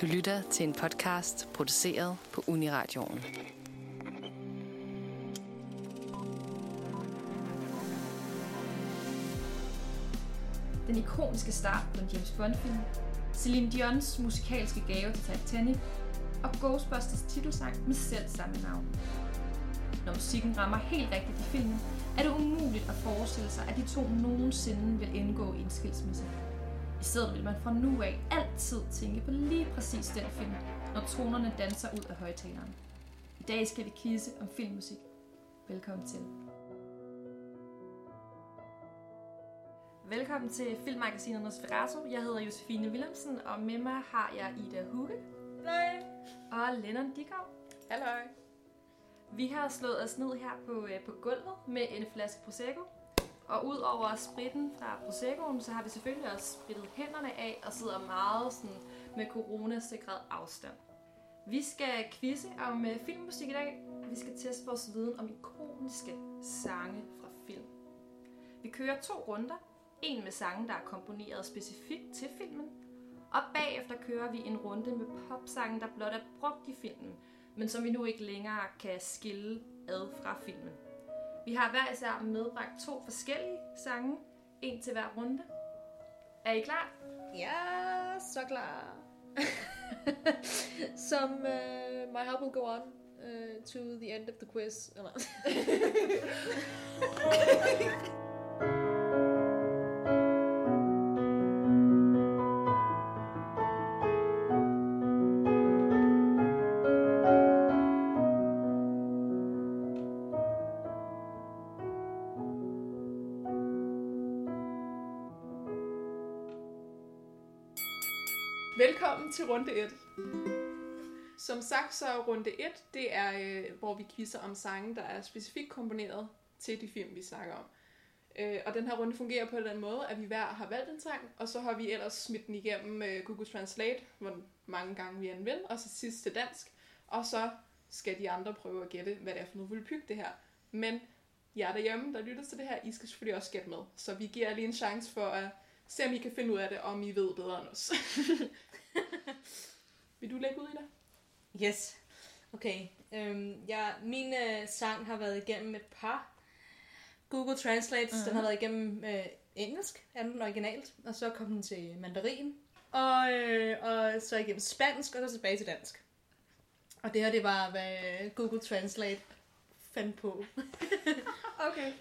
Du lytter til en podcast produceret på Uniradioen. Den ikoniske start på en James Bond-film, Celine Dions musikalske gave til Titanic og Ghostbusters titelsang med selv samme navn. Når musikken rammer helt rigtigt i filmen, er det umuligt at forestille sig, at de to nogensinde vil indgå i en skilsmisse. I stedet vil man fra nu af altid tænke på lige præcis den film, når tonerne danser ud af højtaleren. I dag skal vi kisse om filmmusik. Velkommen til. Velkommen til filmmagasinet Nosferatu. Jeg hedder Josefine Willemsen, og med mig har jeg Ida Hugge. Nej. Og Lennon Dikov. Halløj. Vi har slået os ned her på, øh, på gulvet med en flaske Prosecco. Og ud over spritten fra Proseccoen, så har vi selvfølgelig også sprittet hænderne af og sidder meget sådan med coronasikret afstand. Vi skal quizze om øh, filmmusik i dag. Vi skal teste vores viden om ikoniske sange fra film. Vi kører to runder. En med sange, der er komponeret specifikt til filmen. Og bagefter kører vi en runde med popsange, der blot er brugt i filmen, men som vi nu ikke længere kan skille ad fra filmen. Vi har hver især medbragt to forskellige sange, en til hver runde. Er I klar? Ja, så klar. Som uh, my help will go on uh, to the end of the quiz. Eller? Velkommen til runde 1. Som sagt, så er runde 1, det er, øh, hvor vi quizzer om sange, der er specifikt komponeret til de film, vi snakker om. Øh, og den her runde fungerer på den måde, at vi hver har valgt en sang, og så har vi ellers smidt den igennem øh, Google Translate, hvor mange gange vi end vil, og så sidst til dansk. Og så skal de andre prøve at gætte, hvad det er for noget volpyg det her. Men jer derhjemme, der lytter til det her, I skal selvfølgelig også gætte med. Så vi giver jer lige en chance for at se, om I kan finde ud af det, om I ved bedre end os. Vil du lægge ud i det? Yes. Okay. Øhm, ja, min øh, sang har været igennem et par Google Translates. Mm-hmm. Den har været igennem øh, engelsk, er den originalt, og så kom den til mandarin, og, øh, og så igennem spansk, og så tilbage til dansk. Og det her, det var, hvad Google Translate fandt på. Okay.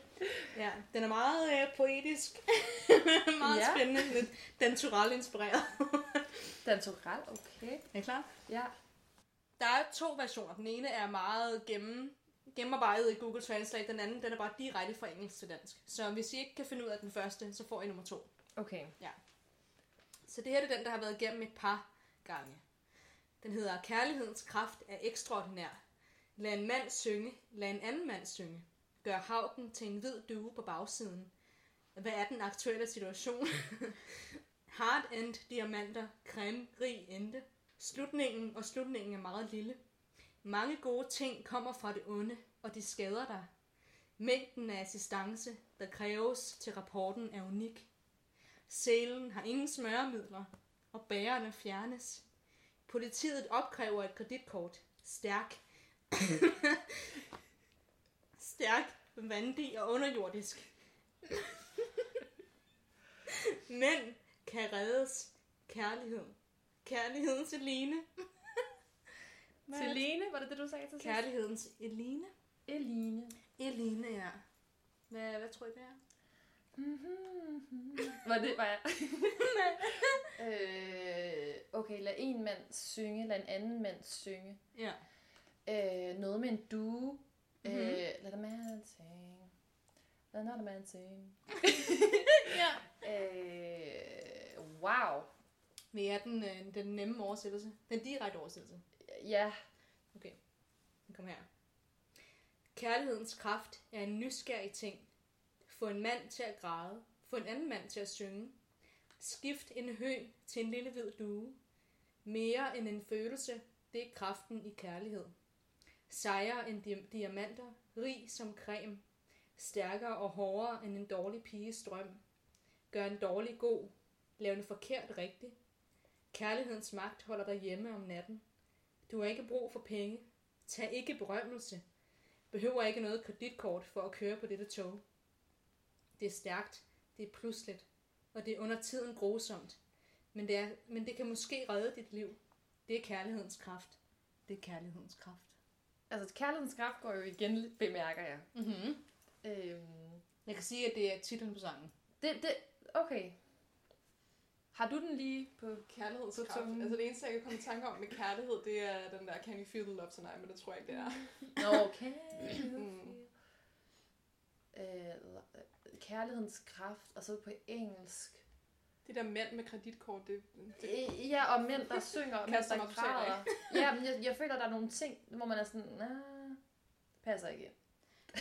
Ja, den er meget øh, poetisk. meget Ja. ja. spændende. Lidt dantural inspireret. Dantoral, okay. er I klar? Ja. Der er to versioner. Den ene er meget gennem, gennemarbejdet i Google Translate. Den anden den er bare direkte fra engelsk til dansk. Så hvis I ikke kan finde ud af den første, så får I nummer to. Okay. Så det her det er den, der har været igennem et par gange. Den hedder Kærlighedens kraft er ekstraordinær. Lad en mand synge, lad en anden mand synge. Gør havken til en hvid due på bagsiden. Hvad er den aktuelle situation? Hard end diamanter, creme, rig ente. Slutningen og slutningen er meget lille. Mange gode ting kommer fra det onde, og de skader dig. Mængden af assistance, der kræves til rapporten, er unik. Sælen har ingen smøremidler, og bærerne fjernes. Politiet opkræver et kreditkort. Stærk. Stærk, vandig og underjordisk. Mænd kan reddes. Kærlighed. Kærlighedens Eline. Celine, var det det, du sagde til sidst? Kærlighedens Eline. Eline. Eline, ja. Hvad, hvad tror I, det er? Var det, var jeg? øh, okay, lad en mand synge, lad en anden mand synge. Ja. Øh, noget med en due. Mm-hmm. Mhm. Øh, lad the man sing. Lad not a man sing. ja. Øh, wow. Men ja, den, øh, den nemme oversættelse. Den direkte oversættelse. Ja. Okay, kom her. Kærlighedens kraft er en nysgerrig ting. Få en mand til at græde. Få en anden mand til at synge. Skift en hø til en lille hvid due. Mere end en følelse, det er kraften i kærlighed. Sejre end di- diamanter, rig som creme. Stærkere og hårdere end en dårlig piges drøm. Gør en dårlig god. Lav en forkert rigtig. Kærlighedens magt holder dig hjemme om natten. Du har ikke brug for penge. Tag ikke berømmelse. Behøver ikke noget kreditkort for at køre på dette tog. Det er stærkt, det er pludseligt, og det er under tiden grusomt. Men det, er, men det kan måske redde dit liv. Det er kærlighedens kraft. Det er kærlighedens kraft. Altså, kærlighedens kraft går jo igen, bemærker jeg. Mm-hmm. Øhm, Jeg kan sige, at det er titlen på sangen. det, det, okay. Har du den lige på... Kærlighedskraft. Så tungen. Altså det eneste, jeg kan komme i tanke om med kærlighed, det er den der Can you feel the love tonight, men det tror jeg ikke, det er. Nå, okay. Mm. Øh, kærlighedens kraft, og så på engelsk. De der mænd med kreditkort, det, det Øh, Ja, og mænd, der synger, og mænd, der græder. Ja, men jeg, jeg føler, der er nogle ting, hvor man er sådan, nah, passer ikke ind.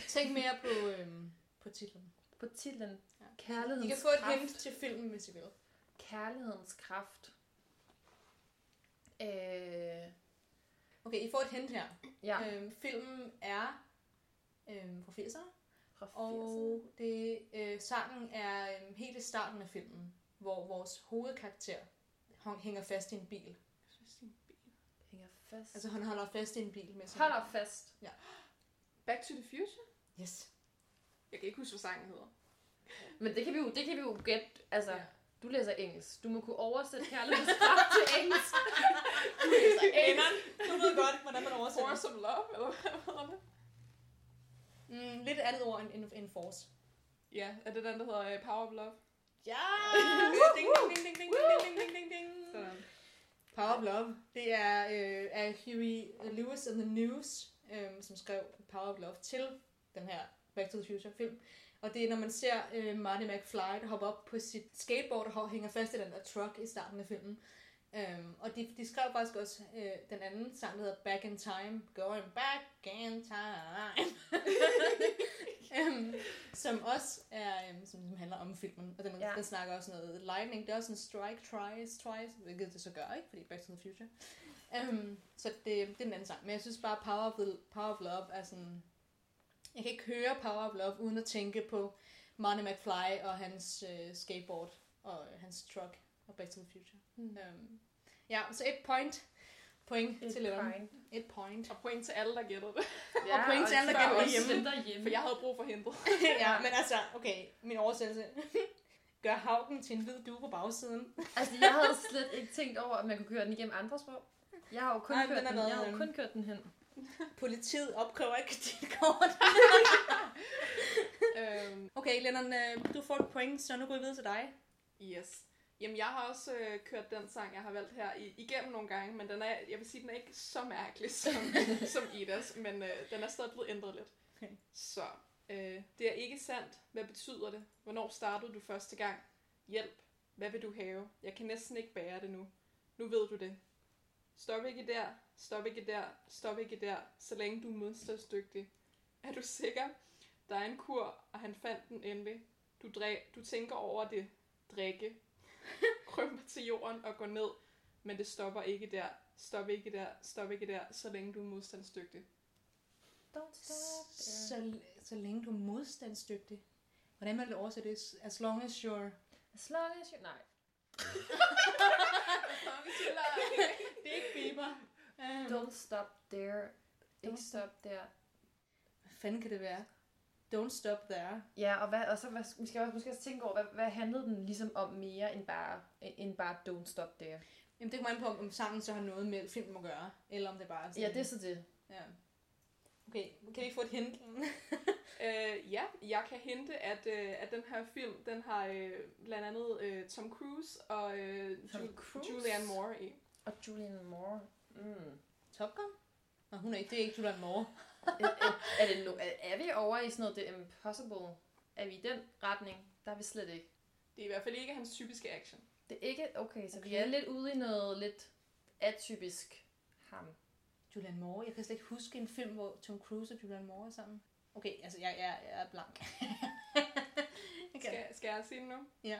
Tænk mere på, øhm, på titlen. På titlen, Ja. Kærlighedens I kan få et kraft. hint til filmen, hvis I vil. Kærlighedens kraft. Øh, Okay, I får et hint her. ja, Øhm, filmen er øhm, fra 80'erne, fra 80'erne. og det, øh, sangen er øhm, helt i starten af filmen, hvor vores hovedkarakter hænger fast i en bil. Hænger fast. Altså han holder fast i en bil med sig. Holder fast. Back to the Future? Yes. Jeg kan ikke huske, hvad sangen hedder. Men det kan vi jo, det kan vi jo gætte. Altså, Ja. ja. du læser engelsk. Du må kunne oversætte kærlighedens kraft til engelsk. Du læser engelsk. Du ved godt, hvordan man oversætter. Force of Love, eller hvad hedder det? Mm, lidt andet ord end, end, end force. Ja, er det den, der hedder uh, Power of Love? Ja! ding, ding, ding, ding, ding, ding, ding, ding, ding. Sådan. Power of Love. Det er øh, af Huey Lewis and the News, øh, som skrev Power of Love til den her Back to the Future film. Og det er, når man ser øh, Marty McFly, der hopper op på sit skateboard og hænger fast i den der truck i starten af filmen. Um, og de, de skrev faktisk også øh, den anden sang, der hedder Back in Time. Going back in time. um, som også er, um, som, som handler om filmen. Og den, ja. Den snakker også noget lightning. Det er også en strike twice, twice, hvilket det så gør, ikke? Fordi Back to the Future. Um, så det, det er den anden sang. Men jeg synes bare, Power of, the, Power of Love er sådan... Jeg kan ikke høre Power of Love, uden at tænke på Marty McFly og hans øh, skateboard og øh, hans truck og Back to the Future. Mm. Um, ja, så et point. Point Et til Leon. point. Et point. Og point til alle, der gættede det. Og point til alle, der før gætter os hjemme. dem derhjemme. For jeg havde brug for hentet. ja, men altså, okay, min oversættelse. Gør havken til en hvid due på bagsiden. Altså, jeg havde slet ikke tænkt over, at man kunne køre den igennem andre sprog. Jeg har jo kun, Nej, kørt, den den, jeg har kun kørt den hen. Politiet opkræver ikke kreditkort. øhm, Okay, Lennon, øh, du får et point, så nu går vi videre til dig. yes. Jamen, jeg har også øh, kørt den sang, jeg har valgt her i, igennem nogle gange, men den er, jeg vil sige, den er ikke så mærkelig som, som Idas, men øh, den er stadig blevet ændret lidt. Okay. Så, øh, det er ikke sandt. Hvad betyder det? Hvornår startede du første gang? Hjælp. Hvad vil du have? Jeg kan næsten ikke bære det nu. Nu ved du det. Stop ikke der, stop ikke der, stop ikke der, så længe du er modstandsdygtig. Er du sikker? Der er en kur, og han fandt den endelig. Du, dræ- du tænker over det. Drikke. Krymper til jorden og går ned. Men det stopper ikke der. Stop ikke der, stop ikke der, så længe du er modstandsdygtig. Don't stop. Så, så længe du er modstandsdygtig. Hvordan vil du oversætte det? As long as you're... As long as you... Nej. Det er ikke Bieber. Um, Don't stop there. Ikke Don't stop der. Hvad fanden kan det være? Don't stop there. Ja, og, hvad, og så hvad, vi skal også, måske også tænke over, hvad, hvad handlede den ligesom om mere end bare, end bare Don't Stop There? Jamen, det kommer an på, om sangen så har noget med filmen at gøre, eller om det bare er sådan... Ja, det er så det. Ja. Okay, kan vi ikke få et hint? Øh, ja, jeg kan hinte, at, øh, at den her film, den har øh, blandt andet øh, Tom Cruise og øh, Tom Ju- Cruise? Julianne Moore i. Og Julianne Moore. Mm. Top Gun? Nå, hun er ikke, det er ikke Julianne Moore. Er, er, er, det no, er, er vi over i sådan noget The Impossible? Er vi i den retning? Der er vi slet ikke. Det er i hvert fald ikke hans typiske action. Det er ikke... Okay, så okay. vi er lidt ude i noget lidt atypisk ham. Julianne Moore. Jeg kan slet ikke huske en film, hvor Tom Cruise og Julianne Moore er sammen. Okay, altså jeg, jeg, jeg er blank. okay. Skal, skal jeg sige den nu? Ja.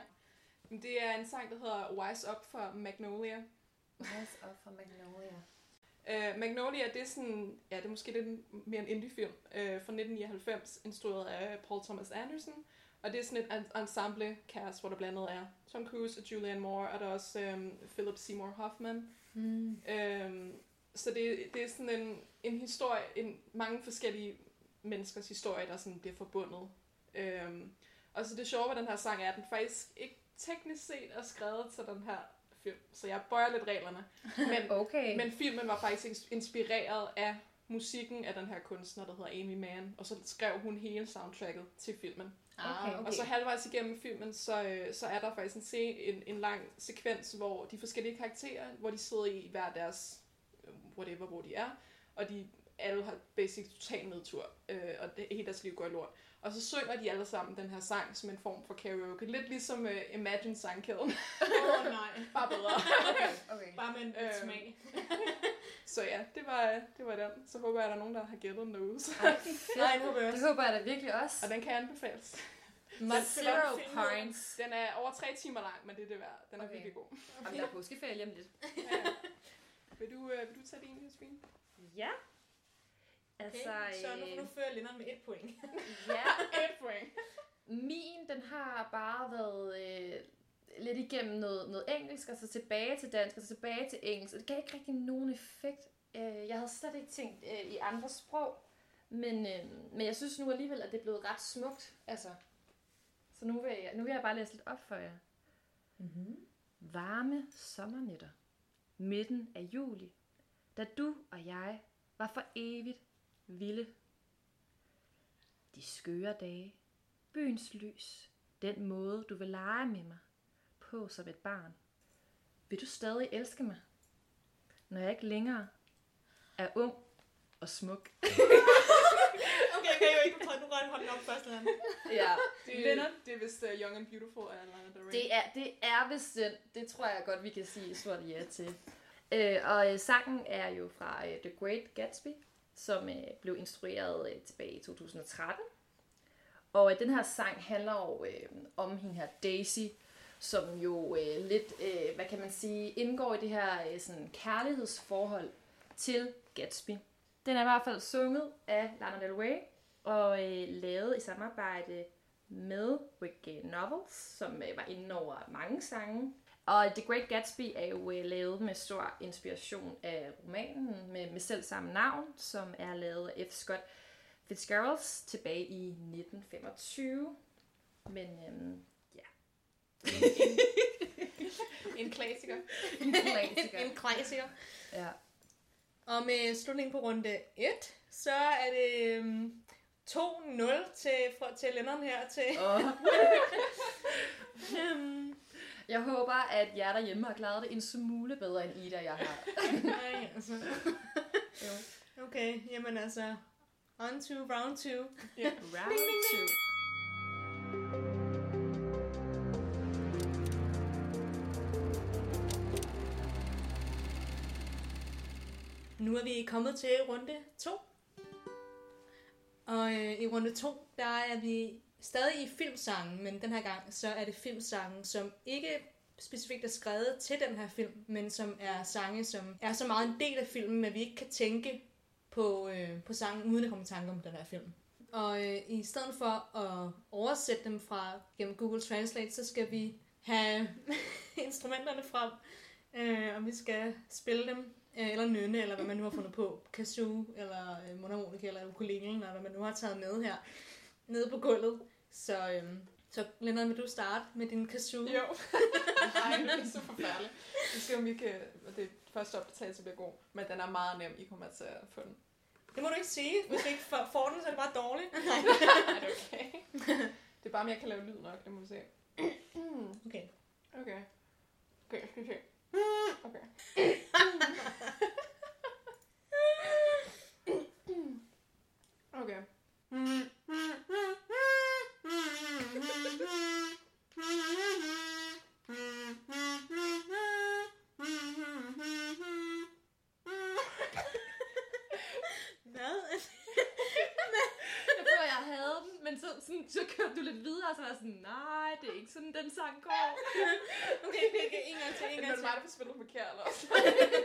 Men Det er en sang, der hedder Wise Up for Magnolia. Rise Up for Magnolia. Uh, Magnolia, det er sådan, ja, det er måske lidt mere en indie-film uh, fra 1999, instrueret af Paul Thomas Anderson. Og det er sådan et en- ensemble cast, hvor der blandt andet er Tom Cruise og Julianne Moore, og der er også øhm, Philip Seymour Hoffman. Mm. Øhm, så det, det er sådan en, en historie, en, mange forskellige menneskers historie, der sådan bliver forbundet. Øhm, og så det sjove ved den her sang er, at den faktisk ikke teknisk set er skrevet til den her film. Så jeg bøjer lidt reglerne. Men, Okay. men filmen var faktisk ins- inspireret af musikken af den her kunstner, der hedder Amy Mann. Og så skrev hun hele soundtracket til filmen. Ah, Okay. okay. Og så halvvejs igennem filmen, så, øh, så er der faktisk en, scene, en, en lang sekvens, hvor de forskellige karakterer, hvor de sidder i hver deres, øh, whatever, hvor de er, og de alle har basic total nedtur, øh, og det, hele deres liv går i lort. Og så synger de alle sammen den her sang som en form for karaoke. Lidt ligesom uh, Imagine sangkæden. Åh, oh, nej. Bare bedre. okay, okay. Bare med en Øhm. smag. så ja, det var, det var den. Så håber jeg, at der er nogen, der har gættet den derude. Nej, nu håber jeg Det håber jeg da virkelig også. Og den kan anbefales. Man Zero points. Den er over tre timer lang, men det er det værd. Den er Okay. virkelig god. Jamen, der er påskeferie lige om lidt. Ja, ja. Vil du, øh, vil du tage din, Josefine? Ja. Altså, Okay, så nu, øh, nu fører Linderen med et point. ja, Et point. min, den har bare været øh, lidt igennem noget, noget engelsk, og så tilbage til dansk, og så tilbage til engelsk. Og det gav ikke rigtig nogen effekt. Øh, jeg havde slet ikke tænkt øh, i andre sprog, men, øh, men jeg synes nu alligevel, at det er blevet ret smukt. Altså, så nu vil, jeg, nu vil jeg bare læse lidt op for jer. Mm-hmm. Varme sommernætter. Midten af juli. Da du og jeg var for evigt vilde. De skøre dage. Byens lys. Den måde, du vil lege med mig. På som et barn. Vil du stadig elske mig? Når jeg ikke længere er ung og smuk. Okay, okay, okay, du tager nu ret hånden op først, Linderen. Ja, Det, Venner. det er vist uh, Young and Beautiful af Lana Del Rey. Det er, det er vist den. Det tror jeg godt, vi kan sige stort ja til. Øh, og øh, sangen er jo fra øh, The Great Gatsby, som øh, blev instrueret øh, tilbage i 2013. Og øh, den her sang handler jo øh, om hende her Daisy, som jo øh, lidt, øh, hvad kan man sige, indgår i det her øh, sådan kærlighedsforhold til Gatsby. Den er i hvert fald sunget af Lana Del Rey, og øh, lavet i samarbejde med Rick Novels, som øh, var inde over mange sange. Og The Great Gatsby er jo øh, lavet med stor inspiration af romanen med, med selv samme navn, som er lavet af F. Scott Fitzgerald tilbage i 1925. Men øhm, ja, En klassiker. en klassiker. En klassiker. ja. Og med slutningen på runde 1, så er det øhm, 2-0 til, fra, til Linderen her til... Og Øhm, jeg håber, at jer derhjemme har klaret det en smule bedre end Ida, jeg har. nej, altså. Jo. Okay, jamen altså... On to round 2. Round two. Nu er vi kommet til runde 2. Og øh, i runde 2, der er vi stadig i filmsangen, men den her gang, så er det filmsangen, som ikke specifikt er skrevet til den her film, men som er sange, som er så meget en del af filmen, at vi ikke kan tænke på, øh, på sangen, uden at komme i tanke om den her film. Og øh, i stedet for at oversætte dem fra gennem Google Translate, så skal vi have instrumenterne frem, øh, og vi skal spille dem, øh, eller nynne, eller hvad man nu har fundet på, kazoo, eller øh, monomonika, eller ukulele, eller hvad man nu har taget med her, nede på gulvet. Så, øh, så Lennart, vil du starte med din kazoo? Jo. Nej, det er så forfærdeligt. Vi skal om vi kan... Det første optagelse bliver god, men den er meget nem. I kommer til at få den. Det må du ikke sige. Hvis du ikke får den, så er det bare dårligt. Nej. Er det okay? Det er bare, om jeg kan lave lyd nok. Det må vi se. Okay. Okay. Okay, skal vi se. Okay. Okay. Hvad? men så, sådan, så kørte du lidt videre, og så var jeg sådan, nej, det er ikke sådan, den sang går. Okay, okay, okay. En gang til, en Men gang det til. var mig, der får spillet forkert, eller.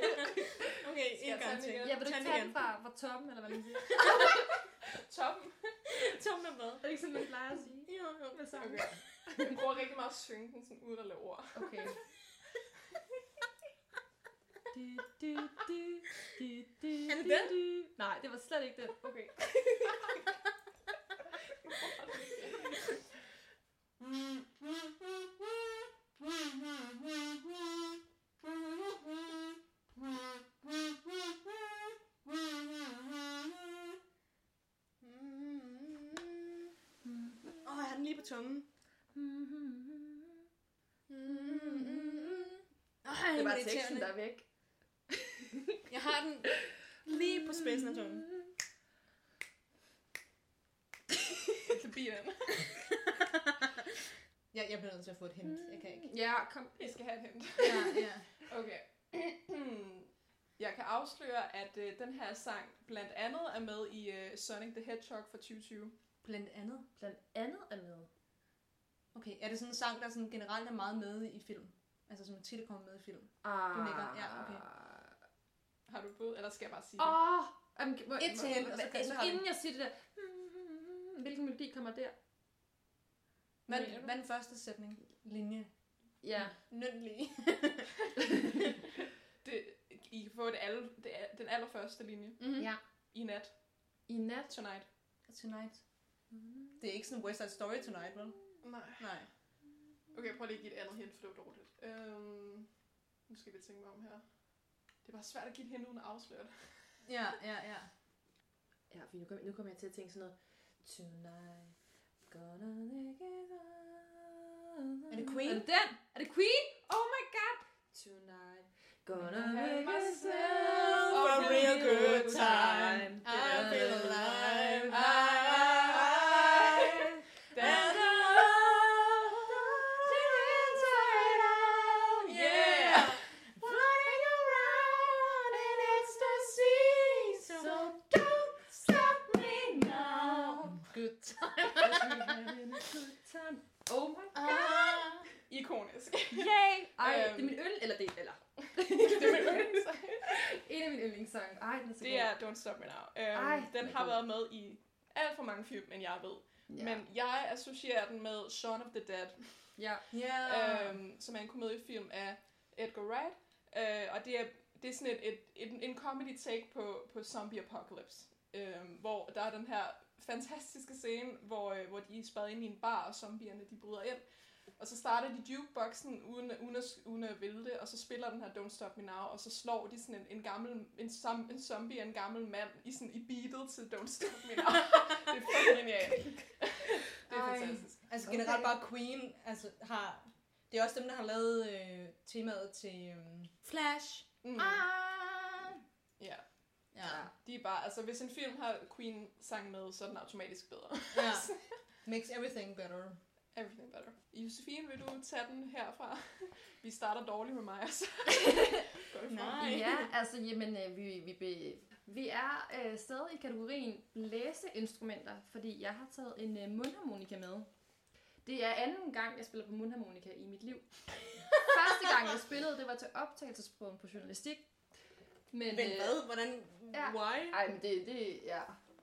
Okay, en gang til. Ja, vil du ikke tage den fra, fra toppen, eller hvad man siger? Toppen. Tom med hvad? Er det ikke sådan, man plejer at sige? Jo. jo, med sangen. Okay. Jeg bruger rigtig meget at synge den sådan uden at lave ord. Okay. Du, du, du, du, du, Er det du, den? du. Nej, det var slet ikke den. Okay. Åh, oh, jeg har den lige på tungen. Ej, Det var irriterende. teksten, der er væk. Jeg har den lige på spidsen af tungen. Forbi den. Ja, jeg bliver nødt til at få et hint. Jeg kan ikke. Ja, kom. I skal have et hint. Ja, ja. Okay. Jeg kan afsløre, at øh, den her sang blandt andet er med i øh, Sonic the Hedgehog fra 2020. Blandt andet. Blandt er. Er det sådan en sang, der sådan generelt er meget med i film? Altså som tit kommer med i film? Ah. Du nikker. Ja, okay. Har du et bud, eller skal jeg bare sige det? Åh! Oh, um, Et til hende, og så så Inden jeg siger det der, hvilken melodi kommer der? Hvad, hvad er den første sætning? Linje. Ja. Nødvendig. det I kan få det alle, det er, den allerførste linje. Mm-hmm. Ja. I nat. I nat. Tonight. Tonight. Det er ikke sådan West Side Story Tonight, vel? Nej. Nej. Okay, prøv lige at give et andet hint, for det var dårligt. Øhm, nu skal vi tænke mig om her. Det er bare svært at give et hint uden at afsløre det. Ja, ja, ja. Ja, for nu kommer nu kommer jeg til at tænke sådan noget. Tonight, gonna make it all. Er det Queen? Er det den? Er det Queen? Oh my god! Tonight, gonna make myself a real good time. I feel alive. I- That's Yeah! Flying around in ecstasy, so don't stop me now. Good time. Oh my god! Ah. Ikonisk. Yay! Ej, Øhm. det er min øl, eller det, eller det er min yndlingssang. en af mine yndlingssange. Ej, den er så Det god. er Don't Stop Me Now. Øhm, Ej, den den har god. været med i alt for mange film, end jeg ved. Ja. Men jeg associerer den med Shaun of the Dead, ja. Ja. øhm, som er en komediefilm af Edgar Wright. Øh, og det er, det er sådan et, et, et, en comedy take på, på zombie apocalypse. Øhm, hvor der er den her fantastiske scene, hvor, øh, hvor de er spadet ind i en bar, og zombierne de bryder ind. Og så starter de jukeboxen uden, uden, at, uden at vælte, og så spiller den her Don't Stop Me Now, og så slår de sådan en, en gammel, en, som, en zombie en gammel mand i, sådan, i beatet til Don't Stop Me Now. det er fucking genialt. det er Ej. fantastisk. Altså generelt bare Queen altså, har... Det er også dem, der har lavet øh, temaet til øhm, Flash. Mm. Ah. Ja. Ja. De er bare, altså hvis en film har Queen sang med, så er den automatisk bedre. ja. Makes everything better. Everything better. Josefine, vil du tage den herfra? Vi starter dårligt med mig, så går det frem. Nej. Ja, altså, jamen, øh, vi, vi, be, vi er øh, stadig i kategorien læseinstrumenter, fordi jeg har taget en øh, mundharmonika med. Det er anden gang, jeg spiller på mundharmonika i mit liv. Første gang, jeg spillede, det var til optagelsesprøven på journalistik. Men, Men øh, hvad? Hvordan? ja. Why? Ej, men det, det, ja.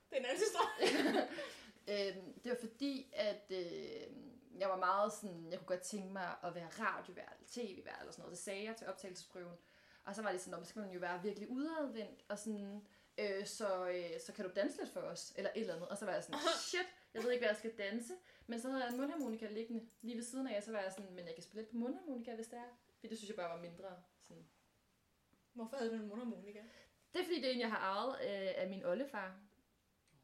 Det er en anden historie. Øhm, det var fordi, at øh, jeg var meget sådan, jeg kunne godt tænke mig at være radiovært, eller tv-vært eller sådan noget. Det sagde jeg til optagelsesprøven. Og så var det sådan, "Nå, så skal man jo være virkelig udadvendt, og sådan, øh, så, øh, så kan du danse lidt for os, eller et eller andet. Og så var jeg sådan, shit, jeg ved ikke, hvad jeg skal danse. Men så havde jeg en mundharmonika liggende lige ved siden af, og så var jeg sådan, men jeg kan spille lidt på mundharmonika, hvis det er. Fordi det synes jeg bare var mindre. Hvorfor havde du en mundharmonika? Det er fordi, det er en, jeg har arvet øh, af min oldefar.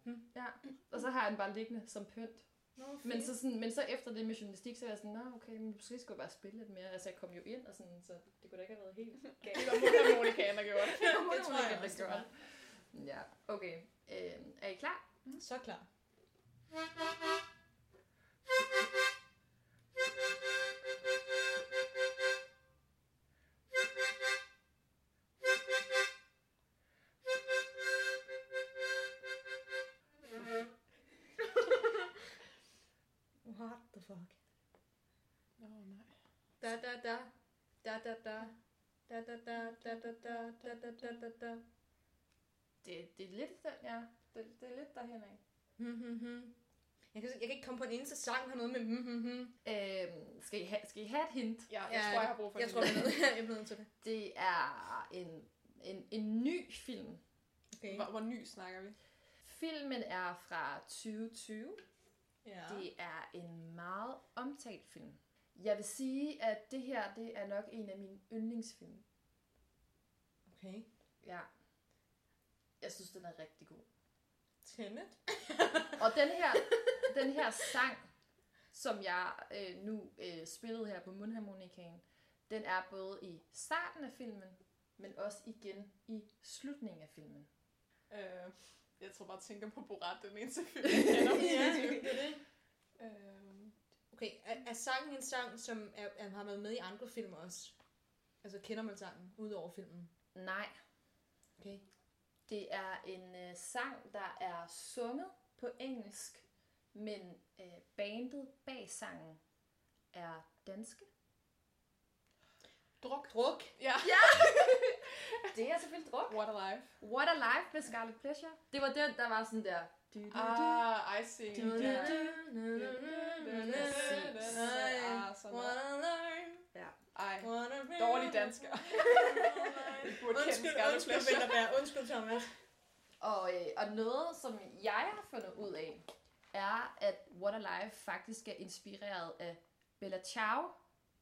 Hmm. Ja, og så har jeg den bare liggende som pynt. Nå, Men så, sådan, men så efter det med journalistik, så er jeg sådan, nå okay, men måske skulle jeg bare spille lidt mere. Altså jeg kom jo ind, og sådan, så det kunne da ikke have været helt galt. Det var mundharmonikaen, der gjorde det. det tror jeg det var. Ja, okay. Øh, er I klar? Så klar. Kan, jeg kan ikke komme på en eneste sang, har noget med hmm, hmm. Øhm, skal, I have, skal I have et hint? Ja, jeg tror, jeg har brug for Jeg det. tror, jeg er nødt- jeg er nødt til det. Det er en, en, en ny film. Okay. Hvor, hvor ny snakker vi? Filmen er fra 2020. Ja. Det er en meget omtalt film. Jeg vil sige, at det her det er nok en af mine yndlingsfilm. Okay. Ja. Jeg synes, den er rigtig god. Tenet. Og den her, den her sang, som jeg øh, nu øh, spillede her på mundharmonikaen, den er både i starten af filmen, men også igen i slutningen af filmen. Øh, jeg tror bare, jeg tænker på Borat, den eneste film, jeg kender. ja, det er det. øh, Okay, er, er sangen en sang, som er, er, har været med i andre film også? Altså, kender man sangen, udover filmen? Nej, Okay. Det er en øh, sang, der er sunget på engelsk, men øh, bandet bag sangen er danske. druk. Druk. Ja. Det er selvfølgelig druk. What a life. What a Life med Scarlet Pleasure. Det var den, der var sådan der... Ah, I see. Ja. Præcis. Ah, sådan noget. Ej, dårlig dansker. Undskyld, undskyld. Vinterberg. Undskyld, Thomas. Og, øh, og noget, som jeg har fundet ud af, er, at What a Life faktisk er inspireret af Bella Ciao,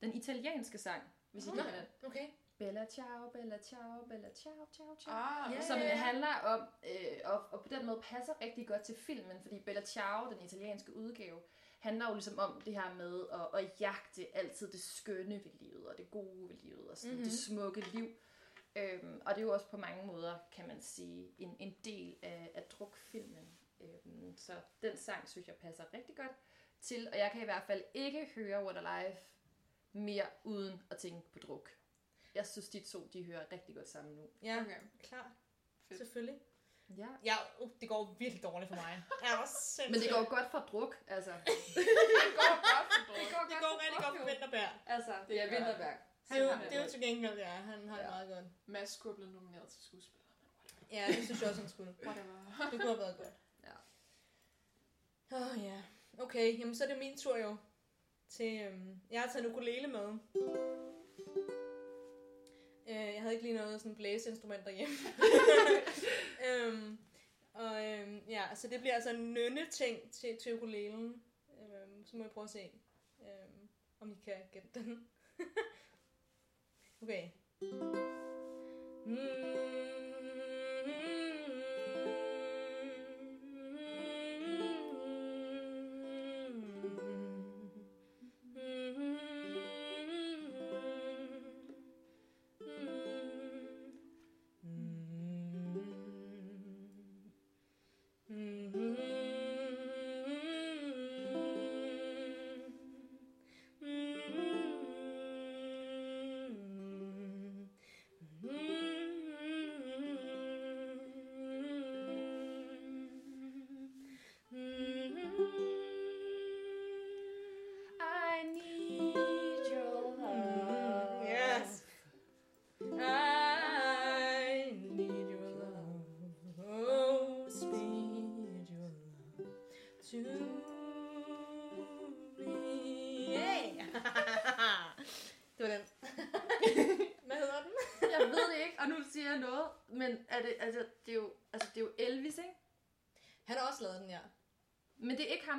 den italienske sang, hvis I Nå. kender den. Okay. Bella Ciao, Bella Ciao, Bella Ciao, Ciao, Ciao. Ah, Ja. Som handler om, øh, og, og på den måde passer rigtig godt til filmen, fordi Bella Ciao, den italienske udgave, handler jo ligesom om det her med at, at jagte altid det skønne ved livet, og det gode ved livet, og sådan Mhm. mm-hmm. det smukke liv. Øhm, og det er jo også på mange måder, kan man sige, en, en del af, af drukfilmen. Øhm, så den sang, synes jeg, passer rigtig godt til, og jeg kan i hvert fald ikke høre What a Life mere uden at tænke på druk. Jeg synes, de to, de hører rigtig godt sammen nu. Ja, Okay. klar. Fedt. Selvfølgelig. Ja. Ja, uh, det går virkelig dårligt for mig. Ja, hvor sindssygt. Men det går godt for druk, altså. Det går godt for druk. det går rigtig godt for Vinterberg. Altså, Det det er Vinterberg. Det er, jo, Han har det er jo det. til gengæld, ja. Han har det Ja. meget godt. Mads skulle have blevet nomineret til skuespiller. Ja, det synes jeg også, han skulle. Whatever. Det kunne have været godt. Ja. Åh oh, ja. Okay, jamen så er det min tur jo. Til, øhm, jeg har taget en ukulele med. Øh, jeg havde ikke lige noget sådan blæseinstrument derhjemme. øhm, og øhm, ja, så det bliver altså en nynne-ting til, til ukulelen. Øhm, så må jeg prøve at se, øhm, om I kan gætte den. okay. I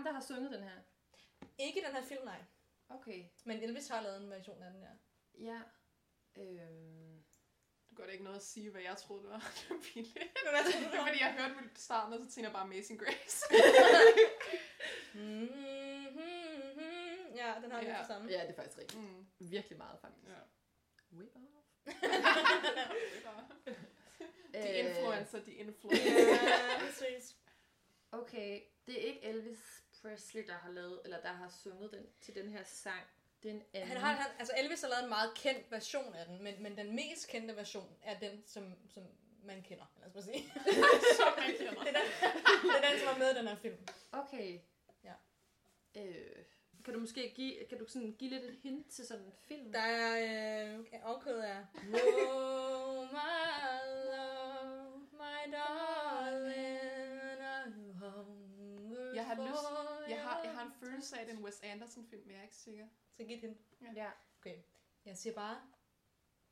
der har sunget den her. Ikke den her film, nej. Okay. Men Elvis har lavet en version af den, ja. Ja. Øhm. Det gør det ikke noget at sige, hvad jeg troede, det var. Det var pinligt. Du, Det er fordi, jeg hørte på starten, og så tænkte jeg bare Amazing Grace. Mm-hmm. Ja, den har vi Ja. sammen. Ja, det er faktisk rigtigt. mm. Virkelig meget, faktisk. Ja. Way off. De Øh, influencer, de influencer. Ja, præcis. Okay, det er ikke Elvis Presley, der har lavet, eller der har sunget den til den her sang. Det er en anden. Han har, han, altså Elvis har lavet en meget kendt version af den, men, men den mest kendte version er den, som, som man kender, lad os bare sige. Som man kender. det, er den, det er den, som er med i den her film. Okay. Ja. Øh, kan du måske give, kan du sådan give lidt et hint til sådan en film? Der er øh, afkødet af af, at det er en Wes Anderson-film, men jeg er ikke sikker. Så giv hint. Ja. Okay. Jeg siger bare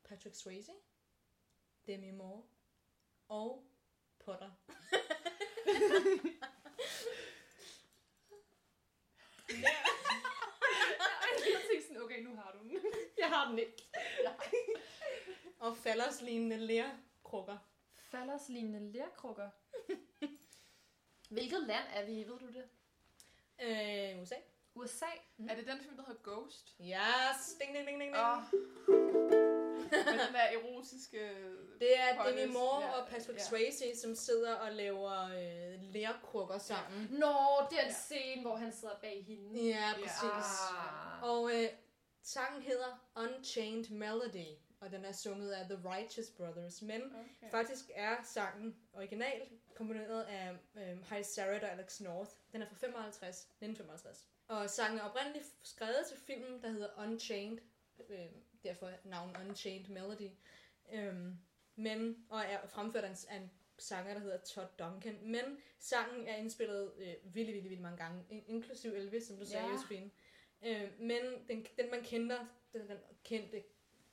Patrick Swayze, Demi Moore og Potter. Jeg tænkte sådan, okay, nu har du den. Jeg har den ikke. og falderslignende lærkrukker. Falderslignende lærkrukker. Hvilket land er vi i, ved du det? Øh, USA. USA? Mm. Er det den film, der hedder Ghost? Yes! Ding, ding, ding, ding, ding. Åh. Med den der erotiske... Det er Potters, Demi Moore ja, og Patrick ja. Swayze, som sidder og laver øh, lærkrukker sammen. Nå, den Ja. scene, hvor han sidder bag hende. Ja, præcis. Ah. Og øh, sangen hedder Unchained Melody, og den er sunget af The Righteous Brothers. Men Okay. faktisk er sangen originalt komponeret af øh, High Sarah og Alex North. Den er fra 55, 1955. Og sangen er oprindeligt skrevet til filmen, der hedder Unchained. Øh, derfor navn Unchained Melody. Øhm, men, og er fremført af en, af en sanger, der hedder Todd Duncan. Men sangen er indspillet øh, vildt, vildt, vildt mange gange, in- inklusiv Elvis, som du sagde, Ja. Josefine. Øh, men den, den, man kender, den, den kendte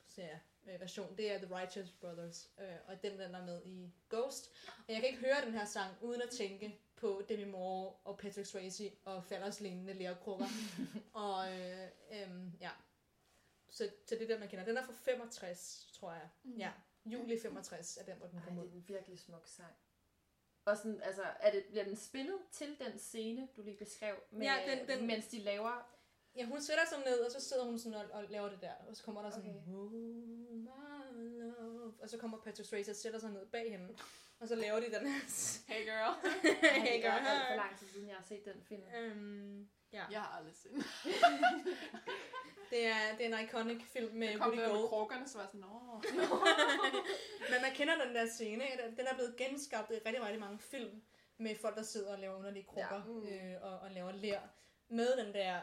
serie, øh, version, det er The Righteous Brothers, øh, og den, den er med i Ghost. Og jeg kan ikke høre den her sang, uden at tænke på Demi Moore og Patrick Swayze og falderslignende lærkrukker. og øh, øh, ja, så, så det er den, man kender. Den er fra 65, tror jeg. Mm. Ja, juli 65 er den, hvor den Ej, kom det ud. er en virkelig smuk sang. Og sådan, altså, er det, bliver den spillet til den scene, du lige beskrev, med, Ja, den- den- mens de laver... Ja, hun sætter sig ned, og så sidder hun sådan og, og laver det der. Og så kommer der sådan, okay. oh, my love. Og så kommer Patrick Swayze og sætter sig ned bag hende. Og så laver de den her. Hey girl. hey, det er for girl. lang tid siden, jeg har set den film. Øhm, ja. Jeg har aldrig set den. Det er, det er en iconic film med Woody med Gold. krukkerne, så var jeg sådan, Nå. Men man kender den der scene. ikke? Den er blevet genskabt i rigtig, rigtig mange film. Med folk, der sidder og laver underlige krukker Ja. Mm. øh, og, og laver lær. Med den der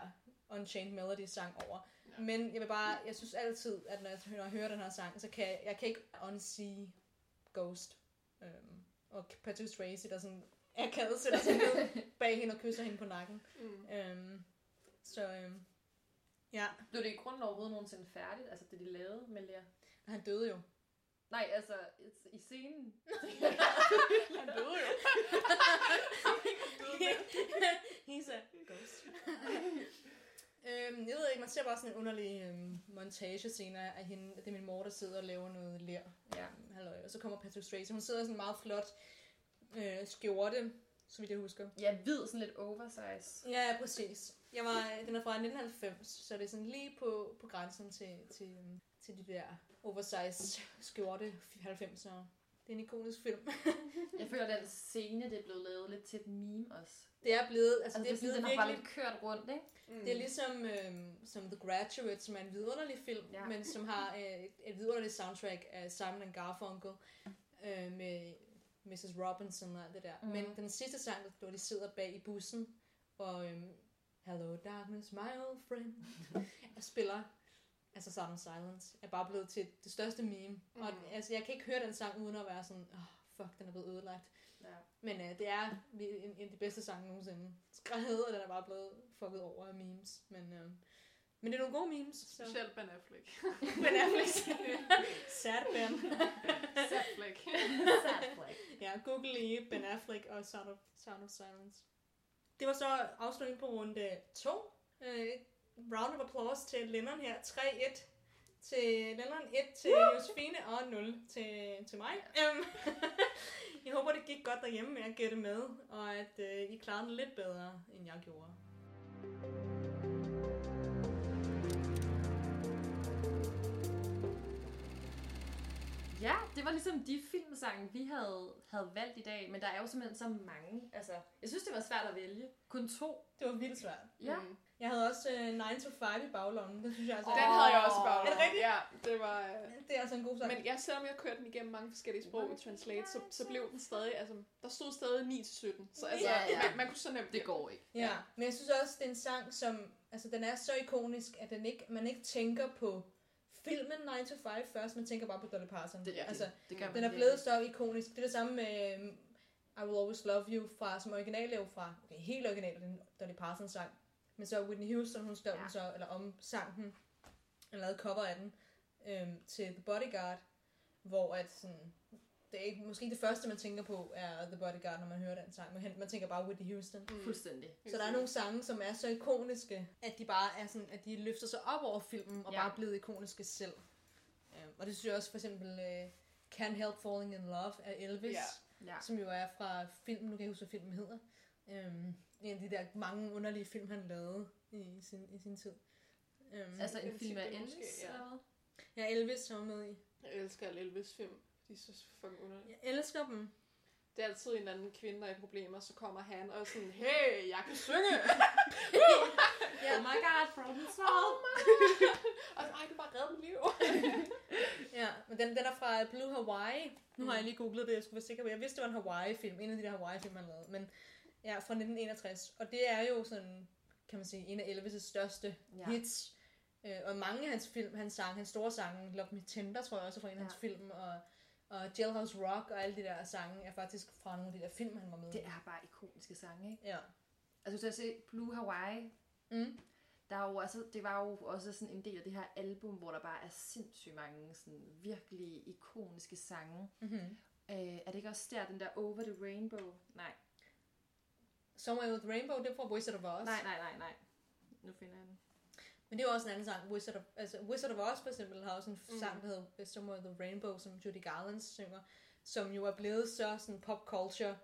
Unchained Melody sang over. Ja. Ja. Men jeg vil bare, jeg synes altid, at når jeg, når jeg hører den her sang, så kan jeg, jeg kan ikke unsee Ghost. Øhm, og Patrick Swayze, der sådan akavet sætter sig ned bag hende og kysser hende på nakken. Mm. Øhm, så øhm, ja, Blev det i grunden overhovedet nogensinde færdigt, altså det de lavede med Lea? han døde jo. Nej, altså i scenen. Han døde jo. He's a ghost. Øhm, jeg ved ikke, man ser bare sådan en underlig øhm, montage-scene af hende. Det er min mor, der sidder og laver noget ler. Ja. Øhm, halløj. Og så kommer Patrick Swayze. Hun sidder i sådan en meget flot øh, skjorte, så vidt jeg husker. Ja, hvid, sådan lidt oversize. Ja, præcis. Jeg var, den er fra 1990, så det er sådan lige på, på grænsen til, til, øhm, til de der oversized skjorte 90'ere. Det er en ikonisk film. Jeg føler, at den scene, det er blevet lavet lidt til et meme også. Det er blevet, altså, Altså, det er blevet den har bare lidt kørt rundt, ikke? Mm. Det er ligesom øhm, som The Graduate, som er en vidunderlig film, Ja. men som har øh, et, vidunderligt soundtrack af Simon and Garfunkel øh, med Mrs. Robinson og alt det der. Mm. Men den sidste sang, hvor de sidder bag i bussen, og øhm, Hello darkness, my old friend, og spiller altså Sound of Silence, er bare blevet til det største meme. Mm. Og altså, jeg kan ikke høre den sang, uden at være sådan, åh, oh, fuck, den er blevet ødelagt. Ja. Men øh, det er en, en af de bedste sange nogensinde. Skrevet, og den er bare blevet fucket over af memes. Men, øh, men det er nogle gode memes. Så. Specielt Ben Affleck. Ben Affleck. Sad Ben. Affleck. Sad flag. Ja, google lige Ben Affleck og Sound of, Sound of Silence. Det var så afslutningen på runde 2. Øh, round of applause til Lennon her. 3-1 til Lennon, 1 til Josefine og 0 til, til mig. Um, jeg håber, det gik godt derhjemme med at gætte med, og at øh, I klarede den lidt bedre, end jeg gjorde. Ja, det var ligesom de filmsange, vi havde, havde valgt i dag, men der er jo simpelthen så mange. Altså, jeg synes, det var svært at vælge. Kun to. Det var vildt svært. Ja. Mm. Jeg havde også øh, 9 to 5 i baglommen. Det synes jeg altså, Den havde jeg også bare. Er det rigtigt? Ja, det var... øh, det er altså en god sang. Men ja, selvom jeg kørte den igennem mange forskellige sprog i Translate, så, så blev den stadig, altså, der stod stadig 9 til 17. Så altså, Ja, ja. Man, man kunne så nemt Det går ikke. Ja, Ja. men jeg synes også, det er en sang, som altså, den er så ikonisk, at den ikke, man ikke tænker på filmen 9 to 5 først, man tænker bare på Dolly Parton. Det, altså, det man den er blevet så ikonisk. Det er det samme med um, I Will Always Love You, fra, som original er jo fra, okay, helt original, den Dolly Parton sang, Men så Whitney Houston, hun skrev Ja. den så, eller om sang den, eller lavede cover af den, øhm, til The Bodyguard, hvor at sådan, det er ikke, måske det første, man tænker på, er The Bodyguard, når man hører den sang. Man, man tænker bare Whitney Houston. Mm. Fuldstændig. Så der er nogle sange, som er så ikoniske, at de bare er sådan, at de løfter sig op over filmen, og Ja. bare er blevet ikoniske selv. Øhm, og det synes jeg også, for eksempel uh, Can't Help Falling in Love af Elvis, Ja. Ja. som jo er fra filmen, nu kan jeg huske, hvad filmen hedder. Øhm, en af de der mange underlige film, han lavede i sin, i sin tid. Øhm, Altså en film af Elvis, måske, ja. ja, Elvis var med i. Jeg elsker alle Elvis film. De er så fucking underlige. Jeg elsker dem. Det er altid en eller anden kvinde, der er i problemer, så kommer han og er sådan, hey, jeg kan synge! Ja. Oh my god, problem solved. og ej, du bare reddet mit liv. Ja, men den, den er fra Blue Hawaii. Nu har jeg Mm. lige googlet det, jeg skulle være sikker på. Jeg vidste, det var en Hawaii-film. En af de der Hawaii-film, han lavede. Men ja, fra 1961. Og det er jo sådan, kan man sige, en af Elvis' største Ja. hits. Øh, og mange af hans film, hans sang, hans store sange, Love Me Tender, tror jeg også er fra en af Ja. hans film, og, og Jailhouse Rock og alle de der sange er faktisk fra nogle af de der film, han var med Det er bare ikoniske sange, ikke? Ja. Altså, hvis jeg se Blue Hawaii, Mm. der er jo også, det var jo også sådan en del af det her album, hvor der bare er sindssygt mange sådan virkelig ikoniske sange. Mm-hmm. Øh, er det ikke også der, den der Over the Rainbow? Nej. Somewhere with Rainbow, det er fra Wizard of Oz. Nej, nej, nej, nej. Nu finder jeg den. Men det er jo også en anden sang. Wizard of, altså, Wizard of Oz for eksempel har også en Mm. sang, der hedder Somewhere the Rainbow, som Judy Garland synger, som jo er blevet så sådan pop culture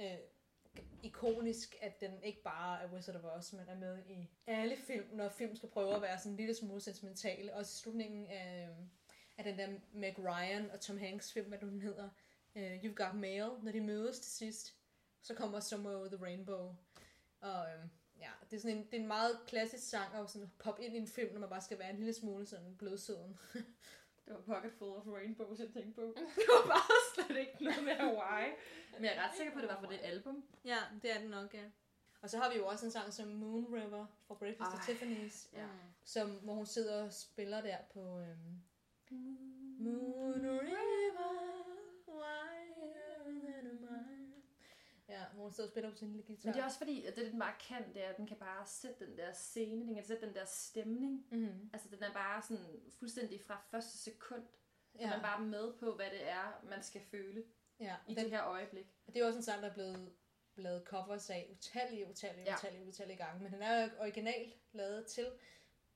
øh, ikonisk, at den ikke bare er Wizard of Oz, men er med i alle film, når film skal prøve at være sådan en lille smule sentimentale. Også i slutningen af, øh, af den der Meg Ryan og Tom Hanks film, hvad den hedder, øh, You've Got Mail, når de mødes til sidst, så kommer Somewhere Over the Rainbow. Og øh, ja, det er, sådan en, det er en meget klassisk sang at sådan poppe ind i en film, når man bare skal være en lille smule sådan blødsøden. Det var Pocket Full of Rainbows, jeg tænkte på. Det var bare slet ikke noget med Hawaii. Men jeg er ret sikker på, at det var fra det album. Ja, det er det nok, ja. Og så har vi jo også en sang som Moon River fra Breakfast at Ej, Tiffany's, Ja. som, hvor hun sidder og spiller der på øhm, Moon River, wider than a mile. Ja, hvor hun sidder og spiller på sin lille guitar. Men det er også fordi, at det, den bare kan, det er, at den kan bare sætte den der scene, den kan sætte den der stemning. mm-hmm. Altså, den er bare sådan fuldstændig fra første sekund. Så ja. man er bare med på, hvad det er, man skal føle ja. i Den, det her øjeblik. det er også en sang, der er blevet lavet covers af utallige, utallige, Ja. utallige, utallige gange. Men den er jo originalt lavet til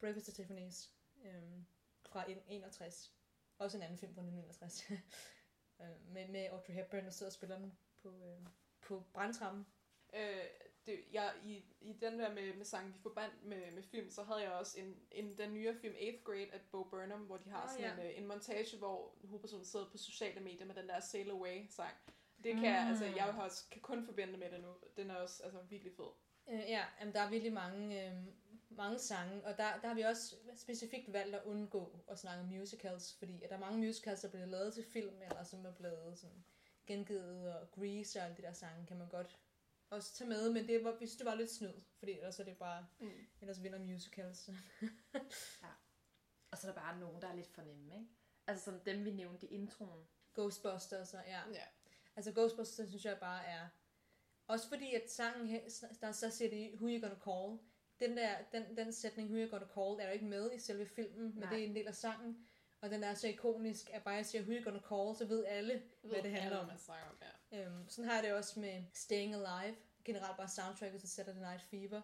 Breakfast at Tiffany's øhm, fra 61. Også en anden film fra 1961. øh, med, med Audrey Hepburn, der sidder og spiller den på, øh, på brandtrappen. Øh, det, jeg, i, I den der med, med sangen, vi forbandt med, med film, så havde jeg også en, en, den nye film 8th Grade af Bo Burnham, hvor de har Ah, sådan ja. en, øh, en montage, hvor hovedpersonen sidder på sociale medier med den der Sail Away sang. Det kan jeg, Mm. altså, jeg har også, kan kun forbinde med det nu. Den er også altså, virkelig fed. Øh, ja, jamen, der er virkelig mange, øh, mange sange, og der, der har vi også specifikt valgt at undgå at snakke om musicals, fordi at der er mange musicals, der bliver lavet til film, eller som er blevet sådan gengivet, og Grease og alle de der sange kan man godt også tage med, men det var, vi synes, det var lidt snyd, fordi ellers er det bare, Mm. ellers vinder musicals. Og så er der bare nogen, der er lidt for nemme, ikke? Altså som dem, vi nævnte i introen. Ghostbusters, og ja. Ja. Altså Ghostbusters synes jeg bare er... Også fordi at sangen, her, der så siger de, Who You Gonna Call, den der, den, den sætning, Who You Gonna Call, er jo ikke med i selve filmen, men Nej. det er en del af sangen. Og den er så ikonisk, at bare jeg siger, Who You Gonna Call, så ved alle, hvad det handler om. Man snakker om ja. Øhm, sådan har jeg det også med Staying Alive, generelt bare soundtracket til Saturday Night Fever,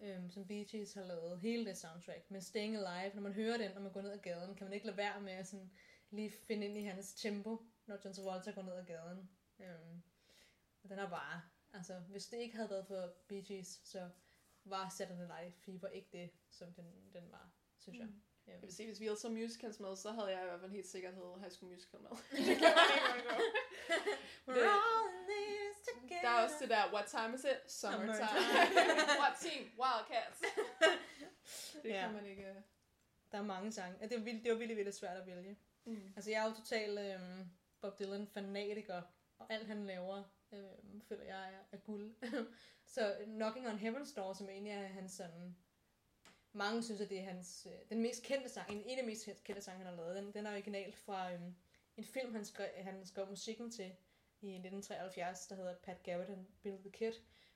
øhm, som Bee Gees har lavet, hele det soundtrack. Men Staying Alive, når man hører den, når man går ned ad gaden, kan man ikke lade være med at sådan, lige finde ind i hans tempo, når John Travolta går ned ad gaden. Øhm, og den er bare, altså hvis det ikke havde været for Bee Gees, så var Saturday Night Fever ikke det, som den, den var, synes jeg. Mm. Jeg vil sige, hvis vi havde så musicals med, så havde jeg i hvert fald helt sikkert havde High School Musical med. det kan man ikke undgå. We're all in this together. Der er også det der, what time is it? Summertime. Summertime. what team? Wildcats. det Ja. kan man ikke... øh, Der er mange sange. Ja, Det, er vildt, det var virkelig, virkelig svært at vælge. Mm. Altså, jeg er jo total øhm, Bob Dylan-fanatiker, og alt han laver, øhm, føler jeg er, er guld. så Knocking on Heaven's Door, som egentlig er hans sådan... Mange synes, at det er hans, øh, den mest kendte sang, en, en af de mest kendte sange, han har lavet. Den, den er original fra øh, en film, han skrev, han skrev musikken til i 1973, der hedder Pat Garrett and Bill the Kid.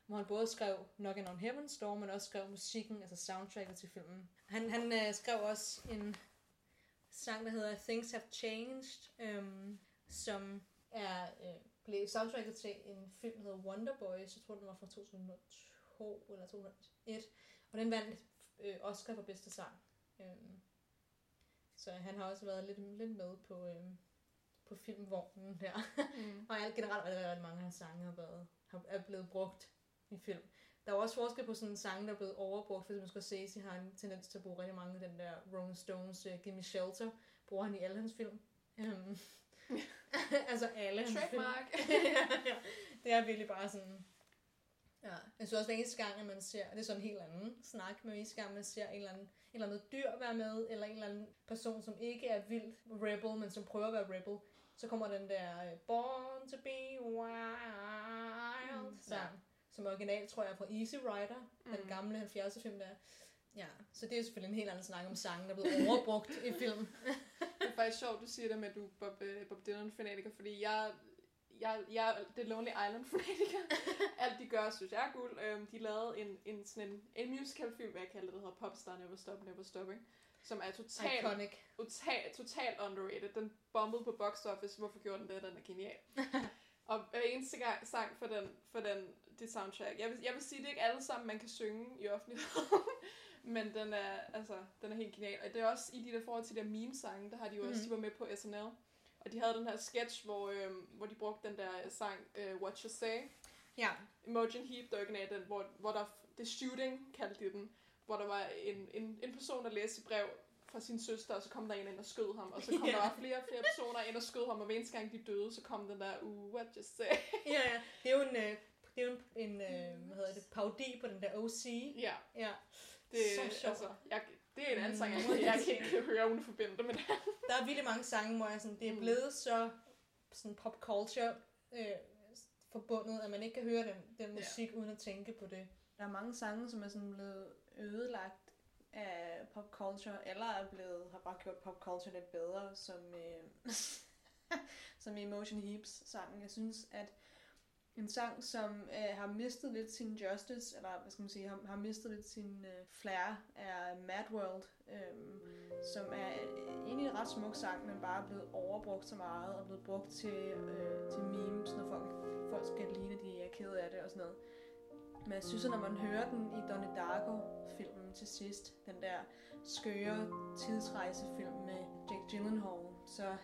hvor han både skrev Knockin' on Heaven's Door, men også skrev musikken, altså soundtracket til filmen. Han, han øh, skrev også en sang, der hedder Things Have Changed, øh, som er øh, blev soundtracket til en film, der hedder Wonder Boys. Jeg tror, den var fra 2002 eller 2001. Og den vandt øh, Oscar for bedste sang. Øhm, så han har også været lidt, lidt med på, øhm, på filmvognen her. Mm. og alt generelt er der mange af hans sange har været, har, er blevet brugt i film. Der er også forskel på sådan en sang, der er blevet overbrugt. For eksempel Scorsese har en tendens til at bruge rigtig mange af den der Rolling Stones uh, Gimme Shelter. Bruger han i alle hans film. Um, altså alle hans film. Trademark. ja, ja. Det er virkelig bare sådan... Ja, jeg synes også, hver eneste gang, at man ser, det er sådan en helt anden snak, men hver eneste gang, man ser en eller anden, en eller anden dyr være med, eller en eller anden person, som ikke er vild rebel, men som prøver at være rebel, så kommer den der øh, Born to be wild Mm, sang, som original, tror jeg, er fra Easy Rider, mm. den gamle 70'er film der. Ja, så det er selvfølgelig en helt anden snak om sangen, der er blevet overbrugt i film. Det er faktisk sjovt, du siger det med, at du er Bob, øh, Bob Dylan-fanatiker, fordi jeg, jeg, jeg The Lonely Island-fanatiker. Alt de gør, synes jeg er guld. Øhm, de lavede en, en, sådan en, en musical-film, hvad jeg kalder det, der hedder Popstar Never Stop, Never Stopping, som er totalt, Iconic. total, totalt underrated. Den bombede på box office. Hvorfor gjorde den det? Den er genial. og hver eneste gang sang for den, for den, det soundtrack. Jeg vil, jeg vil sige, det er ikke alle sammen, man kan synge i offentligheden. Men den er, altså, den er helt genial. Og det er også i de der forhold til de der meme-sange, der har de jo også, Mhm. de var med på SNL. Og de havde den her sketch, hvor, øhm, hvor de brugte den der sang, uh, What You Say. Ja, Imogen Heap, der originalt den, hvor, hvor der, The Shooting kaldte de den, hvor der var en, en, en person, der læste et brev fra sin søster, og så kom der en ind og skød ham, og så kom Ja. der flere og flere personer ind og skød ham, og hver eneste gang de døde, så kom den der, uh, what you say. ja, ja. Det er jo en, øh, det er jo en, en øh, hvad hedder det, parodi på den der OC. ja, Ja, det, Så sjovt. altså, jeg, det er en anden sang, jeg, Mm. ikke- jeg kan ikke høre uden at forbinde det med det. der er virkelig mange sange, hvor jeg sådan, det er Mm. blevet så sådan pop culture øh, forbundet, at man ikke kan høre den, den musik uden at tænke på det. Der er mange sange, som er sådan blevet ødelagt af pop culture, eller er blevet, har bare gjort pop culture lidt bedre, som, øh, som Emotion Heaps sangen. Jeg synes, at en sang, som øh, har mistet lidt sin justice, eller hvad skal man sige, har, har mistet lidt sin øh, flair, er Mad World, øh, som er øh, egentlig en ret smuk sang, men bare er blevet overbrugt så meget, og blevet brugt til, øh, til memes, når folk, folk skal ligne, de er ked af det og sådan noget. Men jeg synes, at når man hører den i Donnie Darko-filmen til sidst, den der skøre tidsrejsefilm med Jake Gyllenhaal, så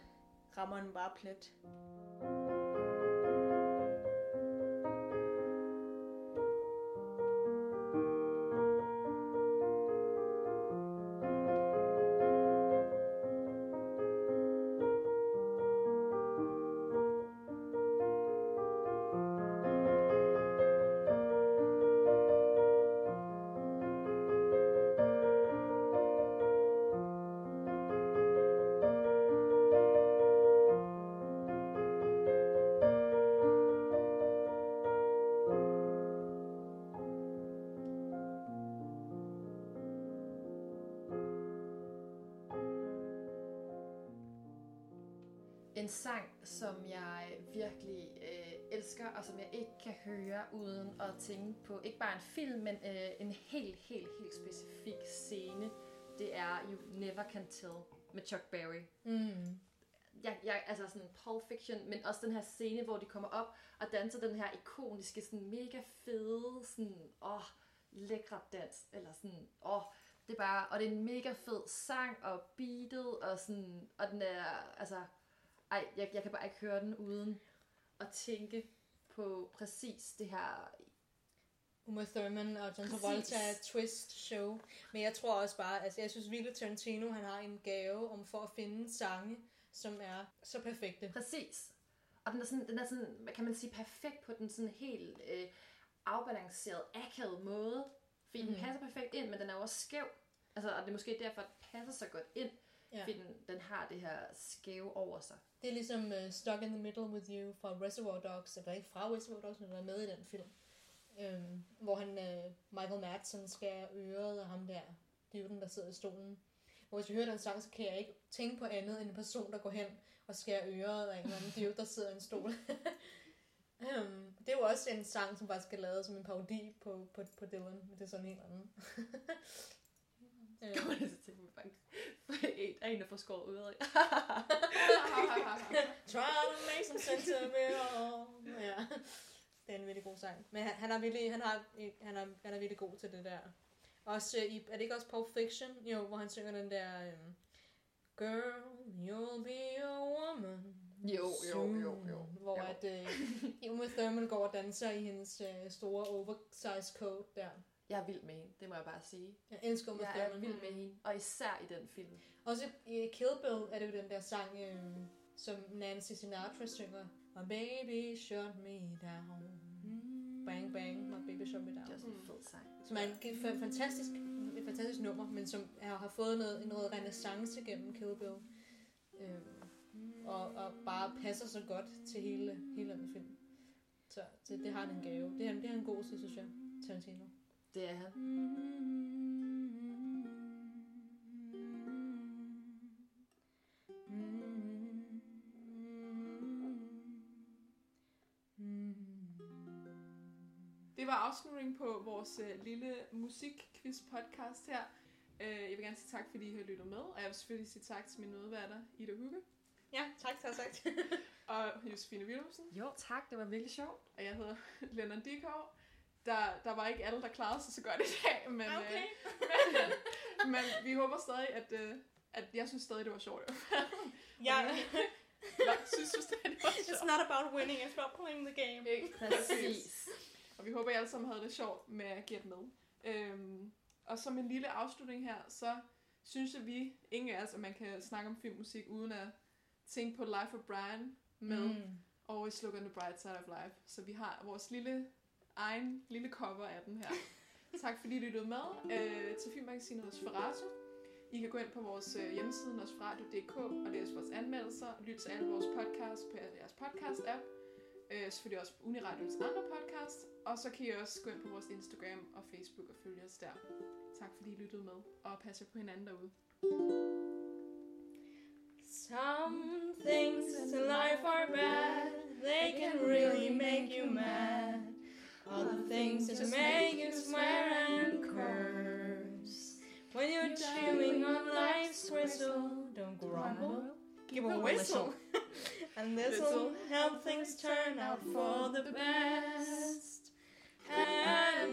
rammer den bare plet. En sang, som jeg virkelig øh, elsker, og som jeg ikke kan høre uden at tænke på ikke bare en film, men øh, en helt, helt, helt specifik scene. Det er You Never Can Tell med Chuck Berry. Mm. Jeg, jeg, altså sådan Pulp Fiction, men også den her scene, hvor de kommer op og danser den her ikoniske, sådan mega fede, sådan, åh, lækre dans, eller sådan, åh, det er bare, og det er en mega fed sang, og beatet, og sådan, og den er, altså, ej, jeg, jeg kan bare ikke høre den uden at tænke på præcis det her. Uma Thurman og John. Travolta twist show. Men jeg tror også bare, altså jeg synes virkelig Tarantino, han har en gave om for at finde sange, som er så perfekte. Præcis. Og den er sådan, den er sådan hvad kan man sige, perfekt på den sådan helt øh, afbalanceret, akavet måde. Fordi mm. den Mhm. passer perfekt ind, men den er også skæv. Altså, og det er måske derfor, den passer så godt ind. Ja. Fordi den, den har det her skæve over sig. Det er ligesom uh, Stuck in the Middle with You fra Reservoir Dogs, eller ikke fra Reservoir Dogs, men der er med i den film. Øhm, hvor han, uh, Michael Madsen skærer øret af ham der, dyven, der sidder i stolen. Hvor hvis vi hører den sang, så kan jeg ikke tænke på andet end en person, der går hen og skærer øret af en eller anden dyv, der sidder i en stol. Um, det er jo også en sang, som faktisk skal lavet som en parodi på, på, på Dylan, men det er sådan en helt anden. Kommer det til mig faktisk. En, der er en, der får skåret ud af. Try to make some sense of it all. Ja. Det er en virkelig god sang. Men han, han, er virkelig, han, har, han, er, han er virkelig god til det der. Også i, er det ikke også Pulp Fiction? Jo, hvor han synger den der... Um, Girl, you'll be a woman. Jo, jo, soon." jo, jo. Hvor Jo. at uh, Uma Thurman går og danser i hendes uh, store oversized coat der. Jeg er vild med hende, det må jeg bare sige. Jeg elsker Uma Jeg Thurman. er vild med hende. Og især i den film. Også i Kill Bill er det jo den der sang, øhm, som Nancy Sinatra synger. My baby shut me down. Bang bang, my baby shut me Det er down. også en fed sang. Som er en fantastisk, et fantastisk nummer, men som har, har fået noget, noget renaissance gennem Kill Bill. Øhm, og, og bare passer så godt til hele, hele den film. Så det, det har han en gave. Det er, det er han god synes jeg, Tarantino. Det er han. Det var afslutningen på vores øh, lille musikquiz-podcast her. Øh, jeg vil gerne sige tak, fordi I har lyttet med, og jeg vil selvfølgelig sige tak til mine medværter, Ida Hugge Ja, tak, tak, sagt. og Josefine Willumsen, Jo, tak. Det var virkelig sjovt. og jeg hedder Lennon Dikov. Der, der var ikke alle, der klarede sig så godt i dag, men, Okay. øh, men, men vi håber stadig, at, øh, at jeg synes stadig, det var sjovt. Ja, Nå, synes du stadig, det var it's sjovt? not about winning, it's about playing the game. Ikke? Præcis. Og vi håber, I alle sammen havde det sjovt med at gætte med. Øhm, og som en lille afslutning her, så synes jeg, vi, ingen af os, at man kan snakke om filmmusik uden at tænke på Life of Brian med. Mm. Always Look on the Bright Side of Life. Så vi har vores lille egen lille cover af den her. tak fordi I lyttede med øh, til filmmagasinet Nosferatu. I kan gå ind på vores øh, hjemmeside nosferatu.dk og læse vores anmeldelser og lytte til alle vores podcasts på jeres podcast-app. Øh, selvfølgelig også Uniradios andre podcast. Og så kan I også gå ind på vores Instagram og Facebook og følge os der. Tak fordi I lyttede med, og pas på hinanden derude. Some things in life are bad, they can really make you mad. Other things just make you swear and curse. When you're chewing on life's whistle, don't grumble, give a whistle. And this'll help things turn out for the best. And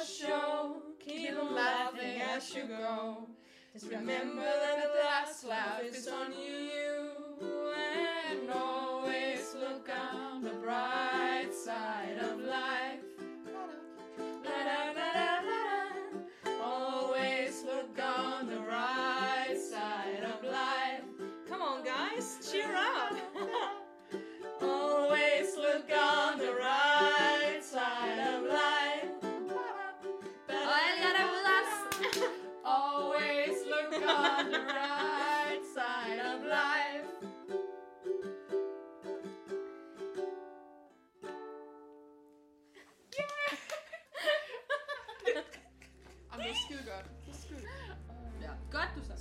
a show. Keep on laughing as you go. Just remember that the last laugh is on you. And always look on the bright side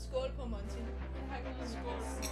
Skål på Monty. Skål.